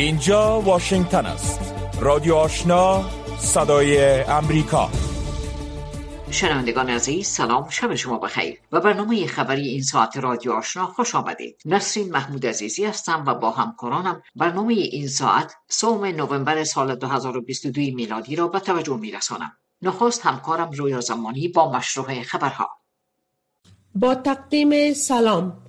اینجا واشنگتن است. رادیو آشنا صدای امریکا. شنوندگان عزیز سلام شب شما بخیر. و برنامه خبری این ساعت رادیو آشنا خوش آمدید. نسرین محمود عزیزی هستم و با همکارانم برنامه این ساعت سوم نوامبر سال 2022 میلادی را به توجه میرسانم. نخست همکارم رویا زمانی با مشروع خبرها. با تقدیم سلام.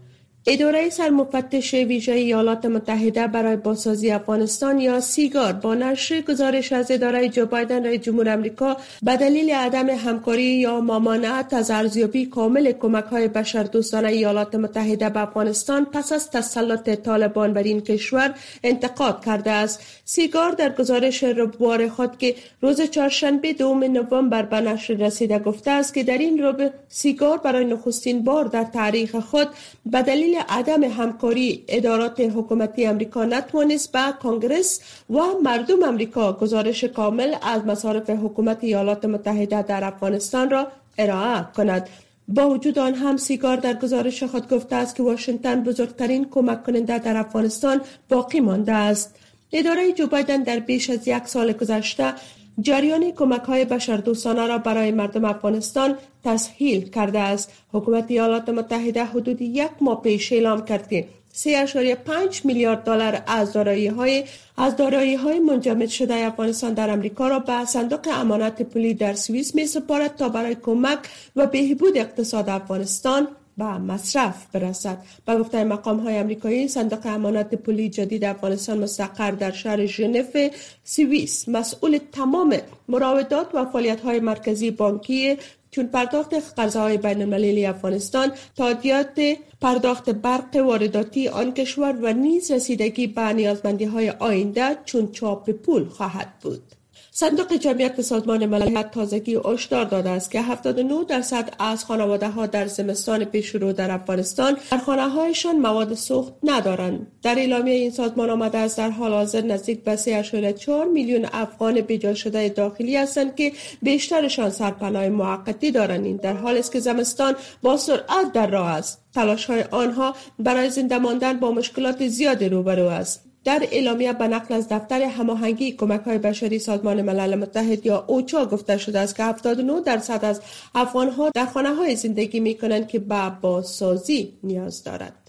اداره سرمفتش ویژه ایالات متحده برای بازسازی افغانستان یا سیگار با نشر گزارش از اداره جو بایدن رئیس جمهور امریکا به دلیل عدم همکاری یا ممانعت از ارزیابی کامل کمک های بشردوستانه ایالات متحده به افغانستان پس از تسلط طالبان بر این کشور انتقاد کرده است. سیگار در گزارش ربوار خود که روز چهارشنبه دوم نوامبر به نشر رسیده گفته است که در این رب سیگار برای نخستین بار در تاریخ خود به دلیل عدم همکاری ادارات حکومتی امریکا نتوانست به کانگرس و مردم امریکا گزارش کامل از مصارف حکومت ایالات متحده در افغانستان را ارائه کند. با وجود آن هم سیگار در گزارش خود گفته است که واشنگتن بزرگترین کمک کننده در افغانستان باقی مانده است. اداره جو بایدن در بیش از یک سال گذشته جریان کمک های بشردوستانه را برای مردم افغانستان تسهیل کرده است. حکومت ایالات متحده حدود یک ماه پیش اعلام کرد که 3.5 میلیارد دلار از دارایی های از دارایی های منجمد شده افغانستان در امریکا را به صندوق امانت پولی در سوئیس می سپارد تا برای کمک و بهبود اقتصاد افغانستان به مصرف برسد. به گفته مقام های امریکایی صندوق امانت پولی جدید افغانستان مستقر در شهر ژنو سوئیس مسئول تمام مراودات و فعالیت های مرکزی بانکی چون پرداخت قرضه‌های بین المللی افغانستان تادیات پرداخت برق وارداتی آن کشور و نیز رسیدگی به نیازمندی های آینده چون چاپ پول خواهد بود. صندوق جمعیت سازمان ملل تازگی هشدار داده است که 79 درصد از خانواده ها در زمستان پیشرو در افغانستان در خانه هایشان مواد سوخت ندارند. در اعلامیه این سازمان آمده است در حال حاضر نزدیک به 3.4 میلیون افغان بیجا شده داخلی هستند که بیشترشان سرپناه موقتی دارند. این در حالی است که زمستان با سرعت در راه است. تلاش های آنها برای زنده ماندن با مشکلات زیادی روبرو است. در اعلامیه به نقل از دفتر هماهنگی کمک های بشری سازمان ملل متحد یا اوچا گفته شده است که 79 درصد از افغانها در خانه های زندگی می کنند که به بازسازی نیاز دارد.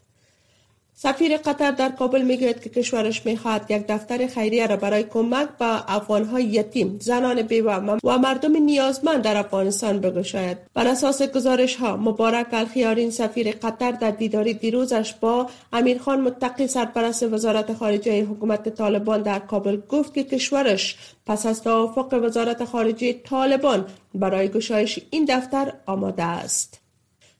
سفیر قطر در کابل می‌گوید که کشورش می‌خواهد یک دفتر خیریه را برای کمک به افغانهای یتیم زنان بیوه و مردم نیازمند در افغانستان بگشاید. بر اساس گزارش ها مبارک الخیارین سفیر قطر در دیداری دیروزش با امیرخان متقی سرپرست وزارت خارجه حکومت طالبان در کابل گفت که کشورش پس از توافق وزارت خارجه طالبان برای گشایش این دفتر آماده است.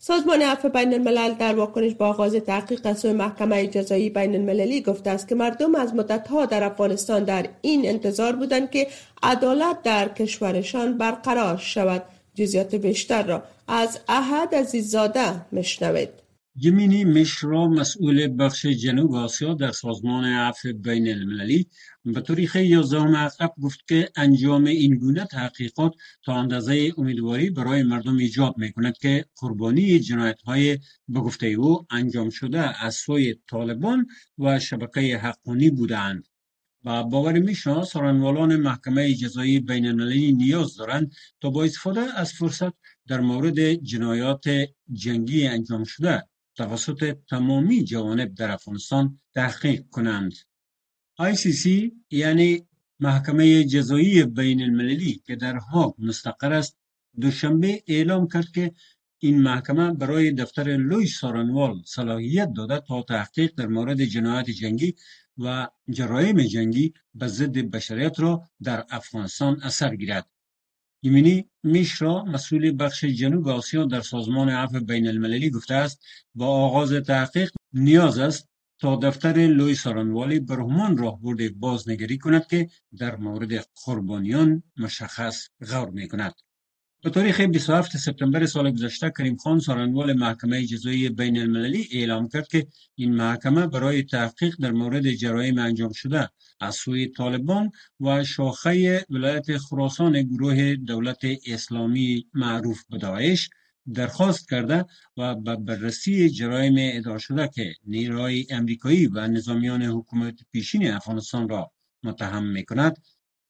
سازمان عفو بین الملل در واکنش با آغاز تحقیق از سوی محکمه جزایی بین المللی گفته است که مردم از مدتها در افغانستان در این انتظار بودند که عدالت در کشورشان برقرار شود. جزیات بیشتر را از احد عزیززاده مشنوید یمینی مشرا مسئول بخش جنوب آسیا در سازمان عفو بین المللی به تاریخ 11 عقب گفت که انجام این گونه تحقیقات تا اندازه امیدواری برای مردم ایجاب می کند که قربانی جنایت های به گفته او انجام شده از سوی طالبان و شبکه حقانی بودند. و باور میشه سرانوالان محکمه جزایی بین المللی نیاز دارند تا با استفاده از فرصت در مورد جنایات جنگی انجام شده توسط تمامی جوانب در افغانستان تحقیق کنند. ICC یعنی محکمه جزایی بین المللی که در هاگ مستقر است دوشنبه اعلام کرد که این محکمه برای دفتر لوی سارنوال صلاحیت داده تا تحقیق در مورد جنایت جنگی و جرایم جنگی به ضد بشریت را در افغانستان اثر گیرد. یمینی میشرا مسئول بخش جنوب آسیا در سازمان عفو بین المللی گفته است با آغاز تحقیق نیاز است تا دفتر لوی سارانوالی بر همان راهبرد بازنگری کند که در مورد قربانیان مشخص غور می کند. به تاریخ 27 سپتامبر سال گذشته کریم خان سارانوال محکمه جزایی بین المللی اعلام کرد که این محکمه برای تحقیق در مورد جرایم انجام شده از سوی طالبان و شاخه ولایت خراسان گروه دولت اسلامی معروف به داعش درخواست کرده و به بررسی جرایم ادعا شده که نیروهای امریکایی و نظامیان حکومت پیشین افغانستان را متهم می کند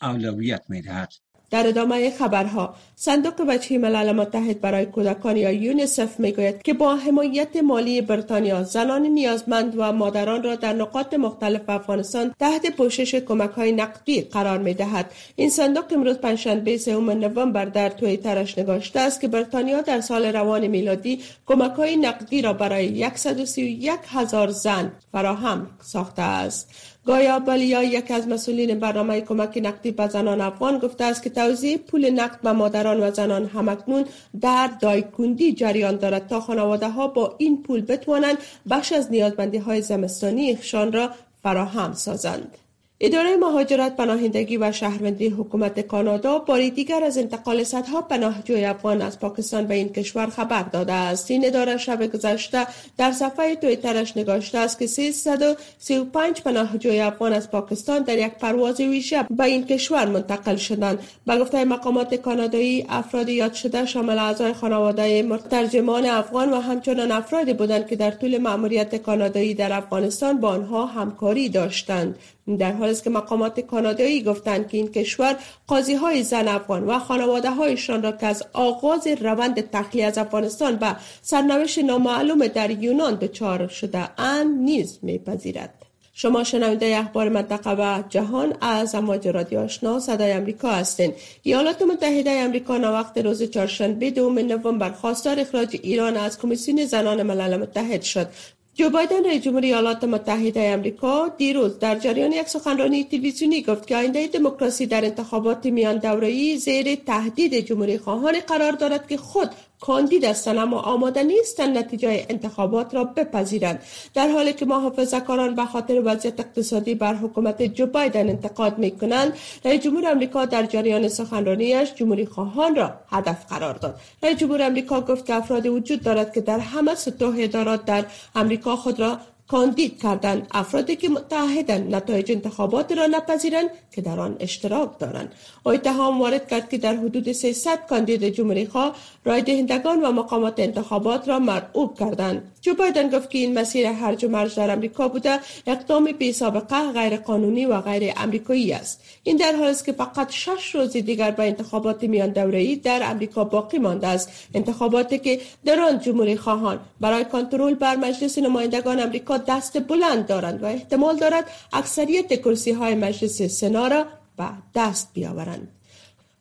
اولویت می دهد. در ادامه خبرها صندوق وجهی ملل متحد برای کودکان یا یونیسف می‌گوید که با حمایت مالی بریتانیا زنان نیازمند و مادران را در نقاط مختلف افغانستان تحت پوشش کمک های نقدی قرار می دهد این صندوق امروز پنجشنبه سوم نوامبر در توییترش نگاشته است که بریتانیا در سال روان میلادی کمک های نقدی را برای 131 هزار زن فراهم ساخته است. گایا یک از مسئولین برنامه کمک نقدی به زنان افغان گفته است که توزیع پول نقد به مادران و زنان همکنون در دایکوندی جریان دارد تا خانواده ها با این پول بتوانند بخش از نیازمندی های زمستانی خشان را فراهم سازند. اداره مهاجرت پناهندگی و شهروندی حکومت کانادا باری دیگر از انتقال صدها پناهجوی افغان از پاکستان به این کشور خبر داده است. این اداره شب گذشته در صفحه تویترش نگاشته است که 335 پناهجوی افغان از پاکستان در یک پرواز ویژه به این کشور منتقل شدند. به گفته مقامات کانادایی افراد یاد شده شامل اعضای خانواده مترجمان افغان و همچنان افرادی بودند که در طول مأموریت کانادایی در افغانستان با آنها همکاری داشتند. در حالی است که مقامات کانادایی گفتند که این کشور قاضی های زن افغان و خانواده هایشان را که از آغاز روند تخلیه از افغانستان و سرنوشت نامعلوم در یونان دچار شده اند نیز میپذیرد. شما شنونده اخبار منطقه و جهان از امواج رادیو آشنا صدای امریکا هستین. ایالات متحده امریکا وقت روز چهارشنبه دوم نوامبر خواستار اخراج ایران از کمیسیون زنان ملل متحد شد. جو بایدن رئیس جمهوری ایالات متحده آمریکا دیروز در جریان یک سخنرانی تلویزیونی گفت که آینده دموکراسی در انتخابات میان دوره‌ای زیر تهدید جمهوری خواهان قرار دارد که خود کاندید هستند اما آماده نیستند نتیجه انتخابات را بپذیرند. در حالی که محافظه کاران به خاطر وضعیت اقتصادی بر حکومت جو بایدن انتقاد می کنند رئیس جمهور امریکا در جریان سخنرانیش جمهوری خواهان را هدف قرار داد. رئیس جمهور امریکا گفت که افرادی وجود دارد که در همه سطوح ادارات در امریکا خود را کاندید کردند افرادی که متحدن نتایج انتخابات را نپذیرند که در آن اشتراک دارند. او اتهام وارد کرد که در حدود 300 کاندید جمهوری خواه رای دهندگان و مقامات انتخابات را مرعوب کردند. جو بایدن گفت که این مسیر هرج و مرج در امریکا بوده اقدام بی سابقه غیر قانونی و غیر امریکایی است. این در حالی است که فقط شش روز دیگر به انتخابات میان دوره‌ای در امریکا باقی مانده است. انتخاباتی که در آن جمهوری خواهان برای کنترل بر مجلس نمایندگان امریکا دست بلند دارند و احتمال دارد اکثریت کرسی های مجلس سنا را به دست بیاورند.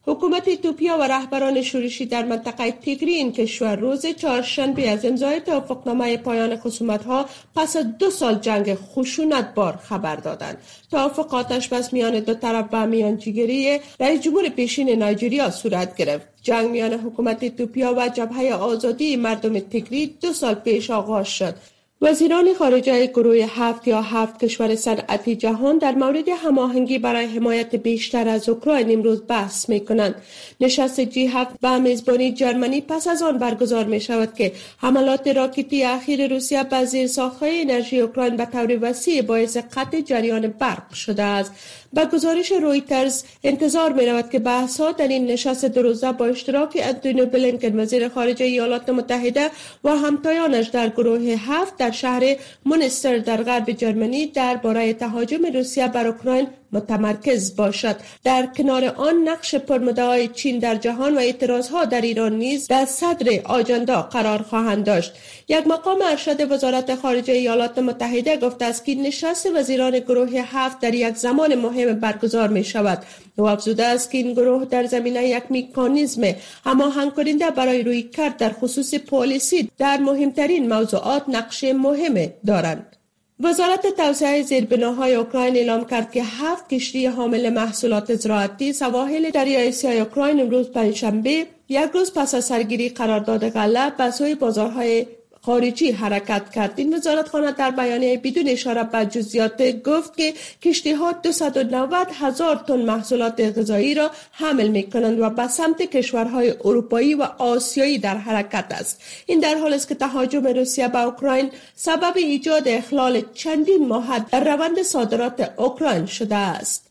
حکومت ایتوپیا و رهبران شورشی در منطقه تیگری این کشور روز چهارشنبه از امضای توافقنامه پایان ها پس از دو سال جنگ خشونت بار خبر دادند. توافق آتش بس میان دو طرف و میانجیگری رئیس جمهور پیشین نایجریا صورت گرفت. جنگ میان حکومت ایتوپیا و جبهه آزادی مردم تیگری دو سال پیش آغاز شد. وزیران خارجه گروه هفت یا هفت کشور صنعتی جهان در مورد هماهنگی برای حمایت بیشتر از اوکراین امروز بحث می کنند. نشست جی هفت به میزبانی جرمنی پس از آن برگزار می شود که حملات راکتی اخیر روسیه به زیر انرژی اوکراین به طور وسیع باعث قطع جریان برق شده است. به گزارش رویترز انتظار می رود که بحث ها در این نشست دو روزه با اشتراک انتونیو بلینکن وزیر خارجه ایالات متحده و همتایانش در گروه هفت در شهر مونستر در غرب جرمنی درباره تهاجم روسیه بر اوکراین متمرکز باشد. در کنار آن نقش پرمدعای چین در جهان و اعتراض ها در ایران نیز در صدر آجندا قرار خواهند داشت. یک مقام ارشد وزارت خارجه ایالات متحده گفته است که نشست وزیران گروه هفت در یک زمان مهم برگزار می شود او افزوده است که این گروه در زمینه یک میکانیزم هماهنگ کننده برای روی کرد در خصوص پالیسی در مهمترین موضوعات نقش مهم دارند. وزارت توسعه زیربناهای اوکراین اعلام کرد که هفت کشتی حامل محصولات زراعتی سواحل دریای سیاه اوکراین امروز پنجشنبه یک روز پس از سرگیری قرارداد غله به سوی بازارهای خارجی حرکت کرد این وزارتخانه در بیانیه بدون اشاره به جزئیات گفت که کشتی ها 290 هزار تن محصولات غذایی را حمل می کنند و به سمت کشورهای اروپایی و آسیایی در حرکت است. این در حال است که تهاجم روسیه به اوکراین سبب ایجاد اخلال چندین ماه در روند صادرات اوکراین شده است.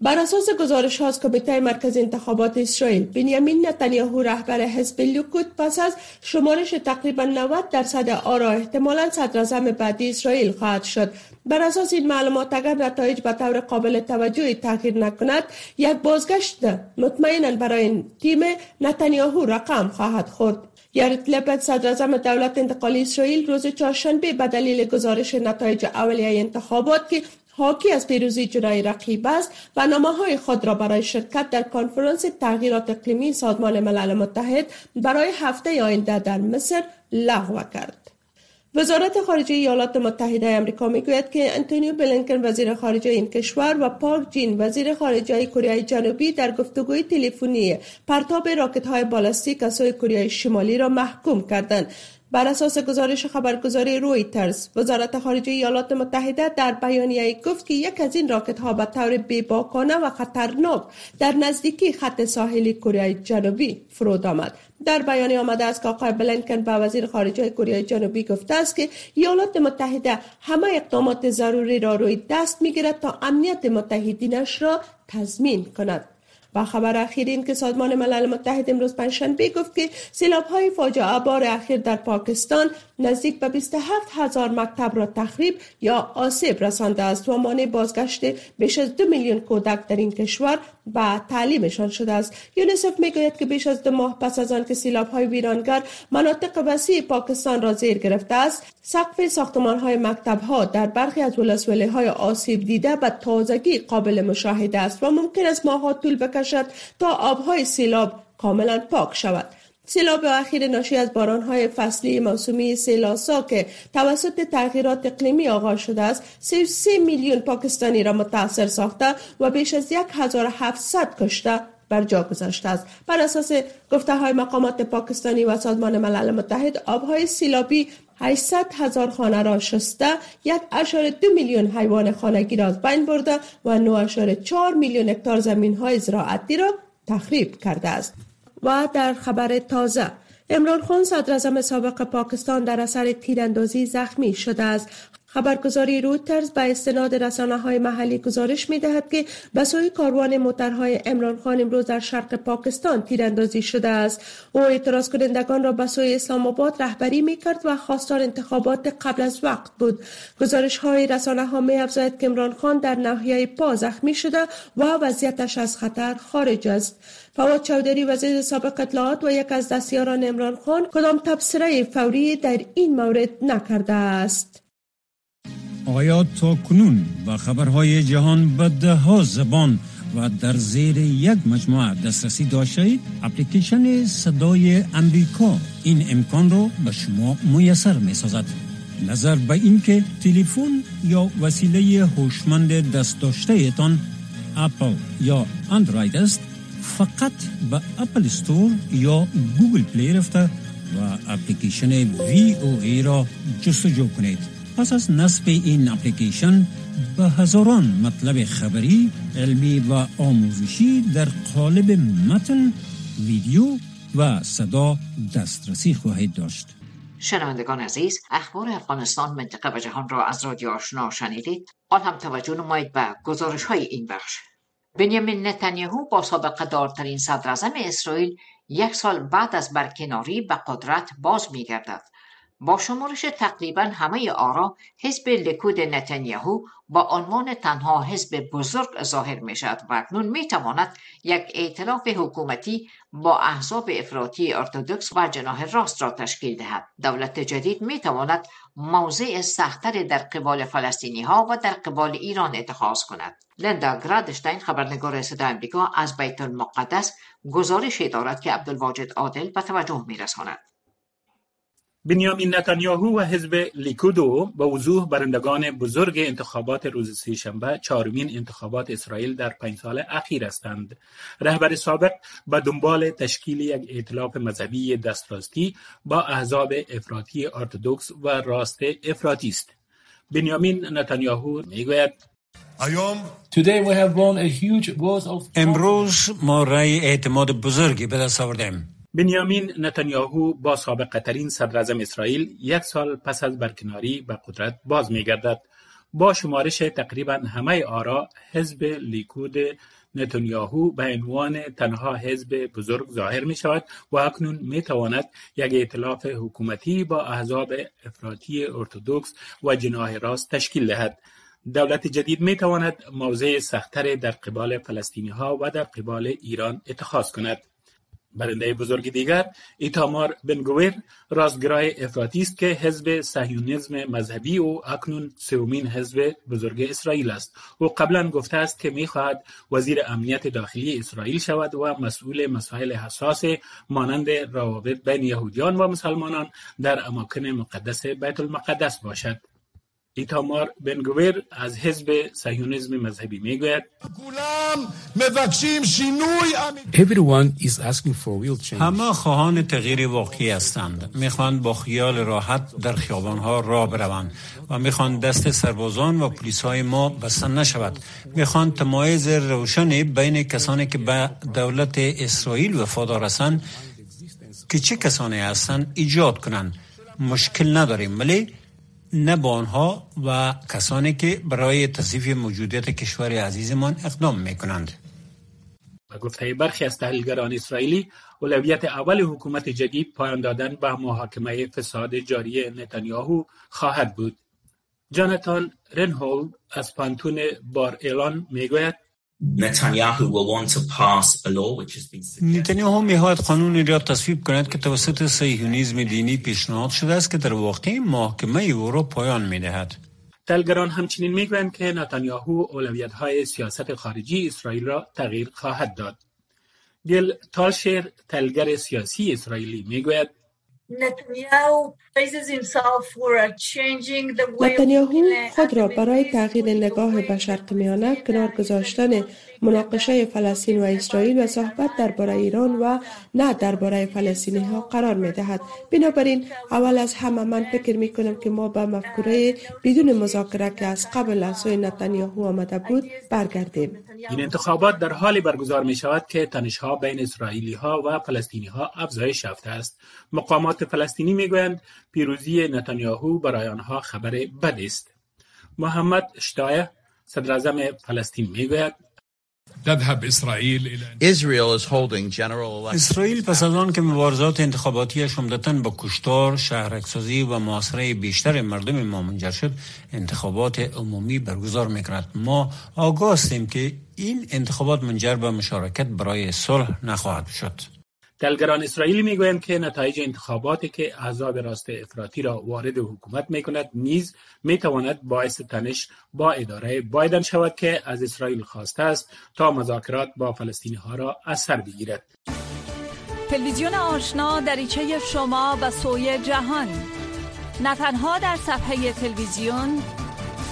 بر اساس گزارش ها از کمیته مرکز انتخابات اسرائیل بنیامین نتانیاهو رهبر حزب لیکود پس از شمارش تقریبا 90 درصد آرا احتمالا صدر بعدی اسرائیل خواهد شد. بر اساس این معلومات اگر نتایج به طور قابل توجهی تغییر نکند یک بازگشت مطمئنا برای تیم نتانیاهو رقم خواهد خورد. یارت لپت صدر دولت انتقالی اسرائیل روز چهارشنبه به دلیل گزارش نتایج اولیه انتخابات که حاکی از پیروزی جنای رقیب است و نامه های خود را برای شرکت در کنفرانس تغییرات اقلیمی سازمان ملل متحد برای هفته آینده در مصر لغو کرد. وزارت خارجه ایالات متحده آمریکا می‌گوید که انتونیو بلینکن وزیر خارجه این کشور و پارک جین وزیر خارجه کره جنوبی در گفتگوی تلفنی پرتاب راکت های بالستیک از سوی کره شمالی را محکوم کردند بر اساس گزارش خبرگزاری رویترز وزارت خارجه ایالات متحده در بیانیه گفت که یک از این راکت ها به طور بیباکانه و خطرناک در نزدیکی خط ساحلی کره جنوبی فرود آمد. در بیانیه آمده است که آقای بلنکن به وزیر خارجه کره جنوبی گفته است که ایالات متحده همه اقدامات ضروری را روی دست می‌گیرد تا امنیت متحدینش را تضمین کند. و خبر اخیر این که سازمان ملل متحد امروز پنجشنبه گفت که سیلاب های فاجعه بار اخیر در پاکستان نزدیک به 27 هزار مکتب را تخریب یا آسیب رسانده است. و مانع بازگشت بیش از دو میلیون کودک در این کشور به تعلیمشان شده است. یونیسف می‌گوید که بیش از دو ماه پس از آن که سیلاب های ویرانگر مناطق وسیع پاکستان را زیر گرفته است سقف ساختمان های مکتب ها در برخی از ولسوالی های آسیب دیده به تازگی قابل مشاهده است و ممکن است ماهها طول بکشد تا آبهای سیلاب کاملا پاک شود. سیلاب اخیر ناشی از بارانهای فصلی موسومی سیلاسا که توسط تغییرات اقلیمی آغاز شده است 33 میلیون پاکستانی را متاثر ساخته و بیش از 1700 کشته بر جا گذاشته است. بر اساس گفته های مقامات پاکستانی و سازمان ملل متحد آبهای سیلابی 800 هزار خانه را شسته یک اشار دو میلیون حیوان خانگی را از بین برده و 9.4 میلیون هکتار زمین های زراعتی را تخریب کرده است. و در خبر تازه امران خان صدر سابق پاکستان در اثر تیراندازی زخمی شده است. خبرگزاری رویترز به استناد رسانه های محلی گزارش می دهد که بسای کاروان موترهای امران خان امروز در شرق پاکستان تیراندازی شده است. او اعتراض کنندگان را به سوی اسلام آباد رهبری می کرد و خواستار انتخابات قبل از وقت بود. گزارش های رسانه ها می افزاید که امران خان در ناحیه پا زخمی شده و وضعیتش از خطر خارج است. فواد چودری وزیر سابق اطلاعات و یک از دستیاران امران خان کدام تبصره فوری در این مورد نکرده است. آیا تا کنون با خبرهای جهان به ده ها زبان و در زیر یک مجموعه دسترسی داشته اپلیکیشن صدای امریکا این امکان را به شما میسر می سازد نظر به اینکه تلفن یا وسیله هوشمند دست داشته تان اپل یا اندروید است فقط به Apple Store یا Google Play رفته و اپلیکیشن VOA را جستجو کنید. پس از نصب این اپلیکیشن به هزاران مطلب خبری، علمی و آموزشی در قالب متن، ویدیو و صدا دسترسی خواهید داشت. شنوندگان عزیز اخبار افغانستان منطقه و جهان را از رادیو آشنا شنیدید. الان هم توجه نمایید به گزارش های این بخش. بنیامین نتانیاهو با سابقه دارترین صدر اسرائیل یک سال بعد از برکناری به قدرت باز می گردد با شمارش تقریبا همه آرا حزب لیکود نتانیاهو با عنوان تنها حزب بزرگ ظاهر می شود و اکنون می تواند یک ائتلاف حکومتی با احزاب افراطی ارتودکس و جناح راست را تشکیل دهد. دولت جدید می تواند موضع سختتر در قبال فلسطینی ها و در قبال ایران اتخاذ کند. لندا گرادشتین خبرنگار صدا امریکا از بیت المقدس گزارش دارد که عبدالواجد عادل به توجه می رساند بنیامین نتانیاهو و حزب لیکودو به وضوح برندگان بزرگ انتخابات روز سهشنبه چهارمین انتخابات اسرائیل در پنج سال اخیر هستند. رهبر سابق به دنبال تشکیل یک ائتلاف مذهبی دستراستی با احزاب افراطی ارتدوکس و راست افراطی است بنیامین نتانیاهو می‌گوید امروز ما رای اعتماد بزرگی به دست آوردیم. بنیامین نتانیاهو با سابقه ترین صدر اسرائیل یک سال پس از برکناری به قدرت باز می گردد. با شمارش تقریبا همه آرا حزب لیکود نتانیاهو به عنوان تنها حزب بزرگ ظاهر می شود و اکنون می تواند یک ائتلاف حکومتی با احزاب افراطی ارتودکس و جناح راست تشکیل دهد دولت جدید می تواند موضع سختتر در قبال فلسطینی ها و در قبال ایران اتخاذ کند برنده بزرگ دیگر ایتامار بنگویر راستگرای افراطی است که حزب صهیونیسم مذهبی او اکنون سومین حزب بزرگ اسرائیل است. او قبلا گفته است که می‌خواهد وزیر امنیت داخلی اسرائیل شود و مسئول مسائل حساس مانند روابط بین یهودیان و مسلمانان در اماکن مقدس بیت المقدس باشد. ایتامار بنگویر از حزب صهیونیسم مذهبی می‌گوید. همه خواهان تغییر واقعی هستند. می‌خوان با خیال راحت در خیابانها راه بروند و می‌خوان دست سربازان و پلیس های ما بسته نشود. می‌خوان تمایز روشنی بین کسانی که به دولت اسرائیل وفادار هستند که چه کسانی هستند ایجاد کنند. مشکل نداریم ولی نه با آنها و کسانی که برای تصیف موجودیت کشور عزیزمان اقدام می کنند. و گفته برخی از تحلیلگران اسرائیلی اولویت اول حکومت جدید پایان دادن به محاکمه فساد جاری نتانیاهو خواهد بود. جانتان رنهول از پانتون بار اعلان می گوید نتانیاهو می‌خواهد قانونی را تصویب کند که توسط صهیونیسم دینی پیشنهاد شده است که در واقع محاکمه او را پایان می‌دهد. تلگران همچنین می‌گویند که نتانیاهو اولویت های سیاست خارجی اسرائیل را تغییر خواهد داد. گل تالشر تلگر سیاسی اسرائیلی می‌گوید نتانیاهو خود را برای تغییر نگاه به شرق میانه کنار گذاشتن مناقشه فلسطین و اسرائیل و صحبت درباره ایران و نه درباره فلسطینی ها قرار می دهد بنابراین اول از همه من فکر می کنم که ما به مفکوره بدون مذاکره که از قبل از سوی نتانیاهو آمده بود برگردیم. این انتخابات در حالی برگزار می شود که تنش ها بین اسرائیلی ها و فلسطینی ها افزایش یافته است. مقامات فلسطینی می گویند پیروزی نتانیاهو برای آنها خبر بد است. محمد شتایه صدر فلسطین می گوید اسرائیل اسرائیل پس از آن که مبارزات انتخاباتی عمدتا با کشتار شهرکسازی و محاصره بیشتر مردم ما منجر شد انتخابات عمومی برگزار می‌کند ما آگاه هستیم که این انتخابات منجر به مشارکت برای صلح نخواهد شد. دلگران اسرائیلی می‌گویند که نتایج انتخاباتی که احزاب راست افراطی را وارد حکومت می کند نیز می تواند باعث تنش با اداره بایدن شود که از اسرائیل خواسته است تا مذاکرات با فلسطینی ها را از سر بگیرد. تلویزیون آشنا دریچه شما و سوی جهان. نه تنها در صفحه تلویزیون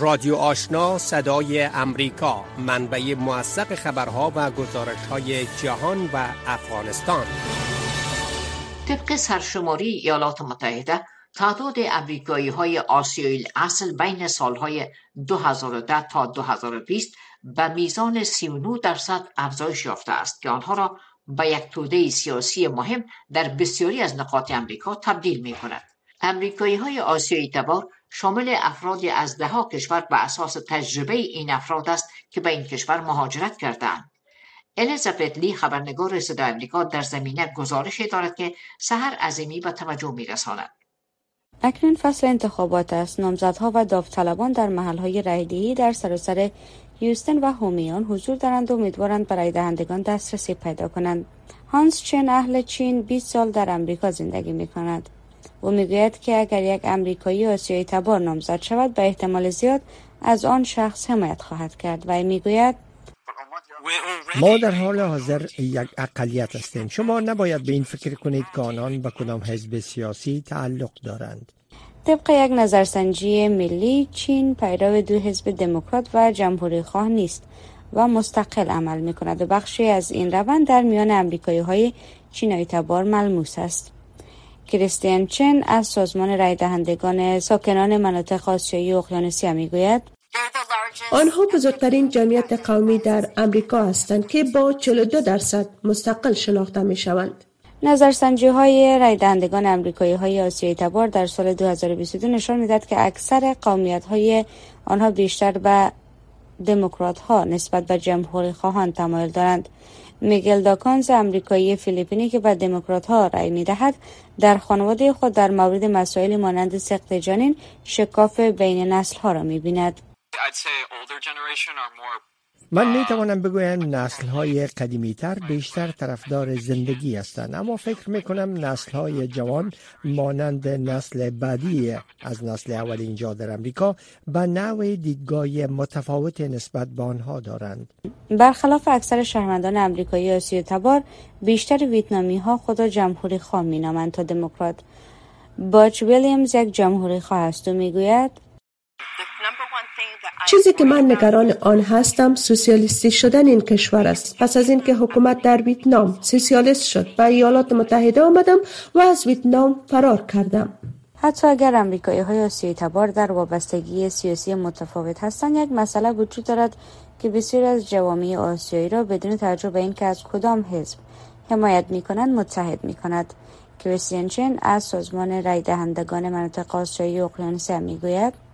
رادیو آشنا صدای امریکا منبع موثق خبرها و گزارش های جهان و افغانستان طبق سرشماری ایالات متحده تعداد امریکایی های آسیایی اصل بین سالهای 2010 تا 2020 به میزان 39 درصد افزایش یافته است که آنها را به یک توده سیاسی مهم در بسیاری از نقاط امریکا تبدیل می کند. امریکایی های آسیایی تبار شامل افرادی از دهها کشور به اساس تجربه این افراد است که به این کشور مهاجرت کردند الیزابت لی خبرنگار صدای امریکا در زمینه گزارش دارد که سهر عظیمی به توجه میرساند. اکنون فصل انتخابات است. نامزدها و داوطلبان در محلهای رایدهی در سراسر هیوستن و هومیان حضور دارند و امیدوارند برای دهندگان دسترسی پیدا کنند. هانس چن اهل چین 20 سال در امریکا زندگی می کند او می‌گوید که اگر یک امریکایی آسیایی تبار نامزد شود به احتمال زیاد از آن شخص حمایت خواهد کرد و می‌گوید ما در حال حاضر یک اقلیت هستیم. شما نباید به این فکر کنید که آنان به کدام حزب سیاسی تعلق دارند. طبق یک نظرسنجی ملی چین پیرو دو حزب دموکرات و جمهوری خواه نیست و مستقل عمل می کند و بخشی از این روند در میان امریکایی های چینایی تبار ملموس است. کریستیان چن از سازمان رای دهندگان ساکنان مناطق آسیایی اقیانوسی می‌گوید آنها بزرگترین جمعیت قومی در امریکا هستند که با 42 درصد مستقل شناخته می شوند. نظرسنجی های رای دهندگان امریکایی های آسیایی تبار در سال 2022 نشان می‌داد که اکثر قومیت های آنها بیشتر به دموکرات ها نسبت به جمهوری خواهان تمایل دارند. میگل داکانز امریکایی فیلیپینی که به دموکرات ها رأی می دهد در خانواده خود در مورد مسائل مانند سقط جانین شکاف بین نسل ها را می بیند. من می توانم بگویم نسل های قدیمی تر بیشتر طرفدار زندگی هستند اما فکر می کنم نسل های جوان مانند نسل بعدی از نسل اول اینجا در امریکا به نوع دیدگاه متفاوت نسبت به آنها دارند. برخلاف اکثر شهروندان امریکایی آسیای تبار بیشتر ویتنامی ها خدا جمهوری خواه می نامند تا دموکرات. باچ ویلیامز یک جمهوری خواه است. و می‌گوید چیزی که من نگران آن هستم سوسیالیستی شدن این کشور است. پس از اینکه حکومت در ویتنام سوسیالیست شد به ایالات متحده آمدم و از ویتنام فرار کردم. حتی اگر امریکایی های آسیایی تبار در وابستگی سیاسی متفاوت هستند یک مسئله وجود دارد که بسیاری از جوامع آسیایی را بدون توجه به اینکه از کدام حزب حمایت می کنند متحد می کند کریستین چن از سازمان رای دهندگان مناطق آسیایی اقیانوسی می‌گوید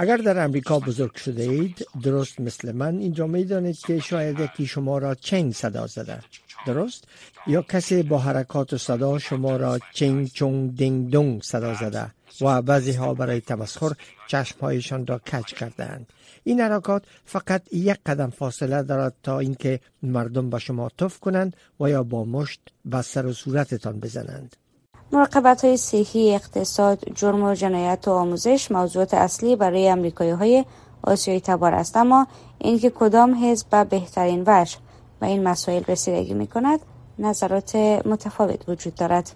اگر در امریکا بزرگ شده اید درست مثل من اینجا می دانید که شاید یکی شما را چنگ صدا زده. درست؟ یا کسی با حرکات و صدا شما را چنگ چونگ دینگ دونگ صدا زده و بعضی ها برای تمسخر چشمهایشان را کج کردند این حرکات فقط یک قدم فاصله دارد تا اینکه مردم به شما تف کنند و یا با مشت به سر و صورتتان بزنند. مراقبت های صحی اقتصاد جرم و جنایت و آموزش موضوعات اصلی برای امریکایی های آسیایی تبار است. اما اینکه کدام حزب به بهترین وجه و این مسائل رسیدگی می کند نظرات متفاوت وجود دارد.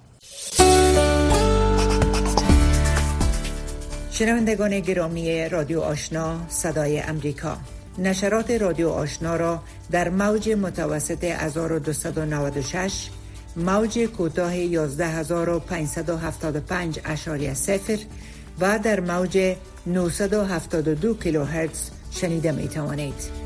شنوندگان گرامی رادیو آشنا صدای امریکا. نشرات رادیو آشنا را در موج متوسط 1296 موج کوتاه 11575 اشاری سفر و در موج 972 کیلوهرتز شنیده می توانید.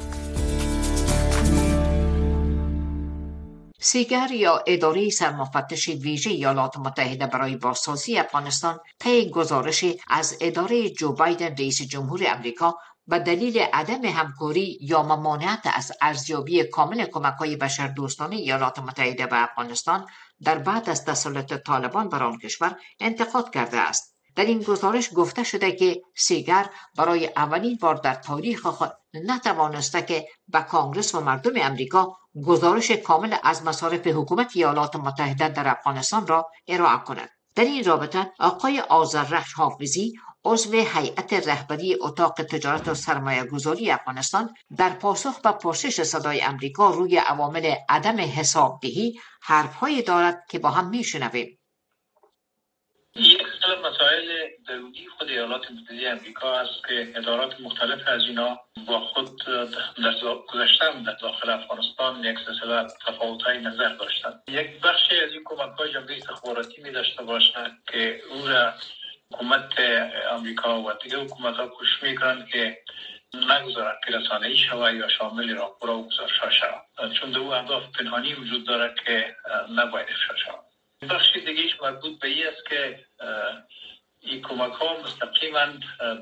سیگر یا اداره سرمفتش ویژه ایالات متحده برای بازسازی افغانستان طی گزارشی از اداره جو بایدن رئیس جمهور امریکا به دلیل عدم همکاری یا ممانعت از ارزیابی کامل کمک های بشر دوستانه ایالات متحده به افغانستان در بعد از تسلط طالبان بر آن کشور انتقاد کرده است. در این گزارش گفته شده که سیگر برای اولین بار در تاریخ خود نتوانسته که به کانگرس و مردم امریکا گزارش کامل از مصارف حکومت ایالات متحده در افغانستان را ارائه کند. در این رابطه آقای آذررخش حافظی عضو هیئت رهبری اتاق تجارت و سرمایه گذاری افغانستان در پاسخ به پرسش صدای امریکا روی عوامل عدم حسابدهی حرفهایی دارد که با هم میشنویم. یک مسائل درونی خود ایالات متحده امریکا است که ادارات مختلف از اینا با خود در گذشتن در داخل افغانستان یک سلسله تفاوت های نظر داشتند. یک بخشی از این کمک های جمعی استخباراتی می داشته باشند که او را حکومت امریکا و دیگه حکومت ها کوشش می‌کنند که نگذارد که رسانه ای شود یا شامل راپورا و گزارش ها شود چون دو اهداف پنهانی وجود دارد که نباید افشا شود بخش دیگهش مربوط به ای است که این کمک ها مستقیما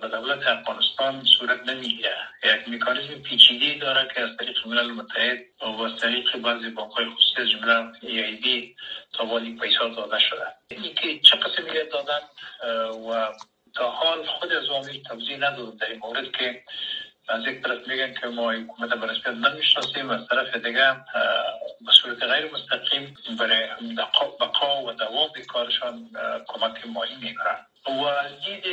به دولت افغانستان صورت نمی‌گیره. یک مکانیزم پیچیده داره که از طریق ملل متحد و از طریق بعضی بانک های خصوصی از جمله ای ای بی تا والی پیسا داده شده. این که چه قسمی دادن و تا حال خود از عامل توضیح ندادن در این مورد که از یک طرف میگن که ما حکومت به رسمیت نمی‌شناسیم از طرف دیگه به صورت غیر مستقیم برای بقا و دوام کارشان کمک مالی می‌کنن و از دید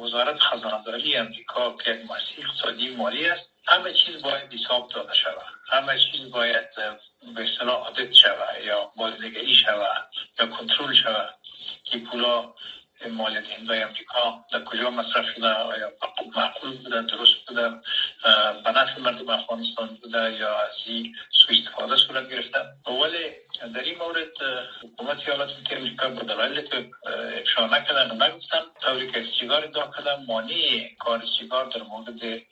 وزارت خزانداری امریکا که مسیح اقتصادی مالی است همه چیز باید حساب داده شود. همه چیز باید به اصطلاح عادت شود یا بازنگری شود یا کنترل شود که پولا مالیات هندای امریکا در کجا مصرف شده آیا معقول بوده درست بوده به نفع مردم افغانستان بوده یا از این سوء استفاده صورت گرفته؟ ولی در این مورد حکومت ایالات متحده امریکا با دلایلی که افشا نکردن و نگفتن. طوری که سیگار ادعا کردن مانع کار سیگار در مورد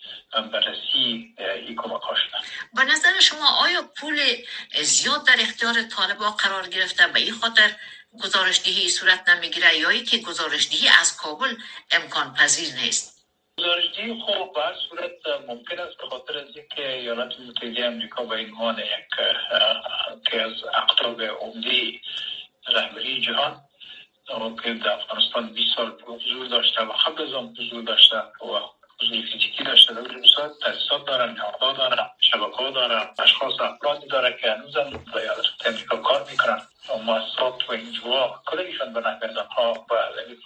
بررسی این کمک شدن به نظر شما آیا پول زیاد در اختیار طالبا قرار گرفته به این خاطر گزارشدهی صورت نمی‌گیره. یا که گزارشدهی از کابل امکان پذیر نیست. گزارشدهی خب به صورت ممکن است به خاطر از اینکه ایالات متحده امریکا به عنوان یک که از اقطاب عمده رهبری جهان که در افغانستان 20 سال حضور داشته و قبل از آن حضور داشته و فیزیکی داشته در روسات تاسیسات دارن نهادها دارن شبکه دارن اشخاص افرادی داره که هنوز هم در ایالات امریکا کار می‌کنن. مؤسسات و اینجوا کلشان به نحو ها و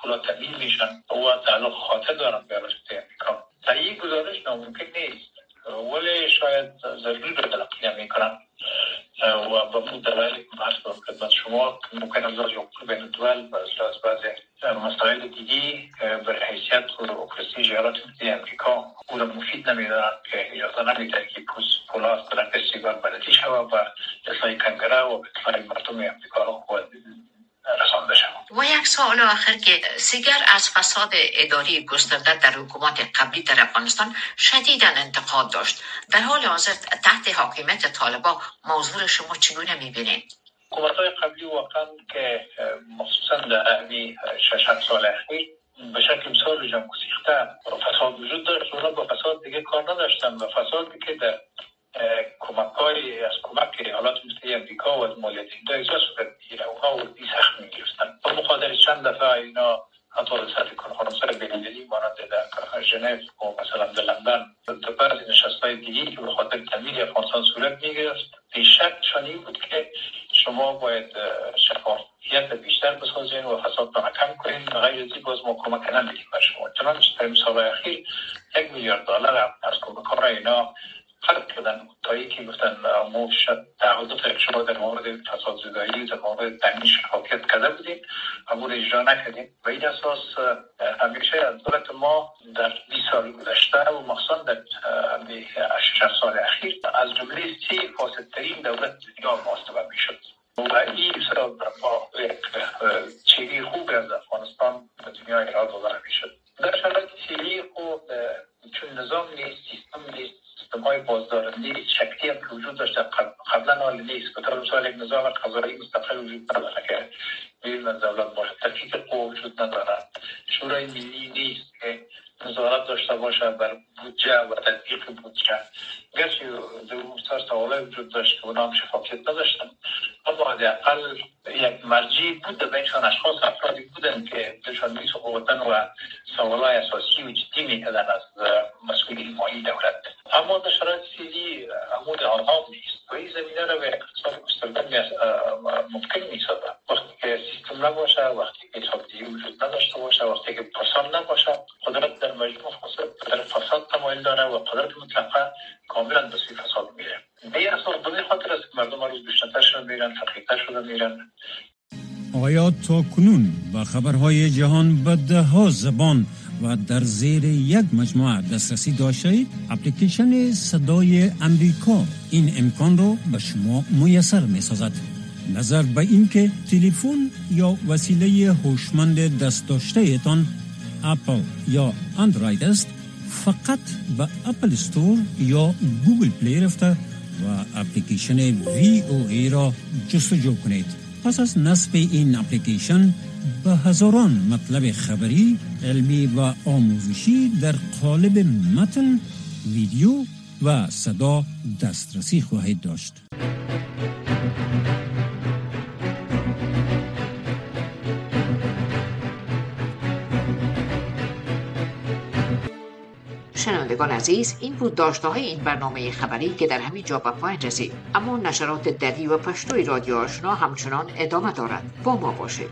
پولا تبدیل میشن. و تعلق خاطر دارن به ایالات امریکا تهیه گزارش ناممکن نیست. ولی شاید ضروری رو تلقی می‌کنن و به مود دلایل بحث خدمت شما ممکن از لحاظ حقوق بین الدول و از لحاظ بعض مسائل دیگی بر حیثیت پرستیژ ایالات متحده امریکا او را مفید نمیدارن که اجازه نمیده که پولا از طرف سیگار بلدی شود و اصلاح کنگره و اصلاح مردم امریکا را رسانده و یک سوال آخر که سیگر از فساد اداری گسترده در حکومت قبلی در افغانستان شدیدا انتقاد داشت. در حال حاضر تحت حاکمیت طالبا موضوع شما چگونه می‌بینید؟ حکومت های قبلی واقعا که مخصوصا در امی شش سال اخیر به شکل مثال جمع فساد وجود داشت. اونا با فساد دیگه کار نداشتن و فسادی که در کمک های از کمک حالات مثل امریکا و از مالیات اینجا اجرا صورت می‌گیره اونها وردی سخت می‌گرفتن با مخاطر چند دفعه اینا حتی در سطح کنفرانس بینالمللی مانند در ژنو و مثلا در لندن در بعضی نشست های دیگه که به خاطر تمیل افغانستان صورت می‌گرفت بیشک چانی بود که شما باید شفافیت بیشتر بسازین و فساد را کم کنین و غیر از باز ما کمک نمیدیم بر شما چنانچه در سال اخیر یک میلیارد دلار از کمک اینا خلق کردن. تایی که گفتن ما تعهد شما در مورد فساد زدایی در مورد تامین شفافیت کرده بودیم. و ما اجرا نکردیم. و این اساس همیشه از دولت ما در 20 سال گذشته و مخصوصا در 6 سال اخیر از جمله سی فاسدترین دولت دنیا محاسبه می‌شد. و این با چهره خوب از افغانستان به دنیا ارائه داده می‌شد. در شرایط سیری خوب چون نظام نیست سیستم نیست سیستم های بازدارنده شکلی هم که وجود داشته قبلا حال نیست. به طور مثال یک نظام قضایی مستقل وجود نداره. که بیرون از دولت باشه تفکیک قوه وجود نداره. شورای ملی نیست که نظارت داشته باشه بر بودجه و تطبیق بودجه. گرچه در سر سوال وجود داشت که اونا هم شفافیت نداشتن. اما اقل یک مرجی بود بینشان اشخاص افرادی بودن که دلشان میسو وطن و سوالای اساسی و جدی می‌کردن از مسئولی مالی دولت. اما در شرایط سیدی عمود آنها نیست. و این زمینه را به اقتصاد گسترده ممکن می‌سازد وقتی که سیستم نباشه وقتی که حساب وجود نداشته باشه وقتی که پرسان نباشه قدرت در مجموع در فساد و قدرت مطلقه کاملا به سوی فساد میره. به اساس به خاطر است که مردم روز بیشتر شده میرن تحقیقتر شده میرن. آیا تا کنون با خبرهای جهان به ده ها زبان و در زیر یک مجموعه دسترسی داشتید؟ اپلیکیشن صدای امریکا این امکان رو به شما میسر می سازد نظر به اینکه تلفن یا وسیله هوشمند دست داشته اپل یا اندروید است فقط به Apple Store یا Google Play رفته و اپلیکیشن وی او ای را جستجو کنید. پس از نصب این اپلیکیشن به هزاران مطلب خبری علمی و آموزشی در قالب متن ویدیو و صدا دسترسی خواهید داشت. شنوندگان عزیز این بود داشته های این برنامه خبری که در همین جا به پایان رسید. اما نشرات دری و پشتوی رادیو آشنا همچنان ادامه دارد. با ما باشید.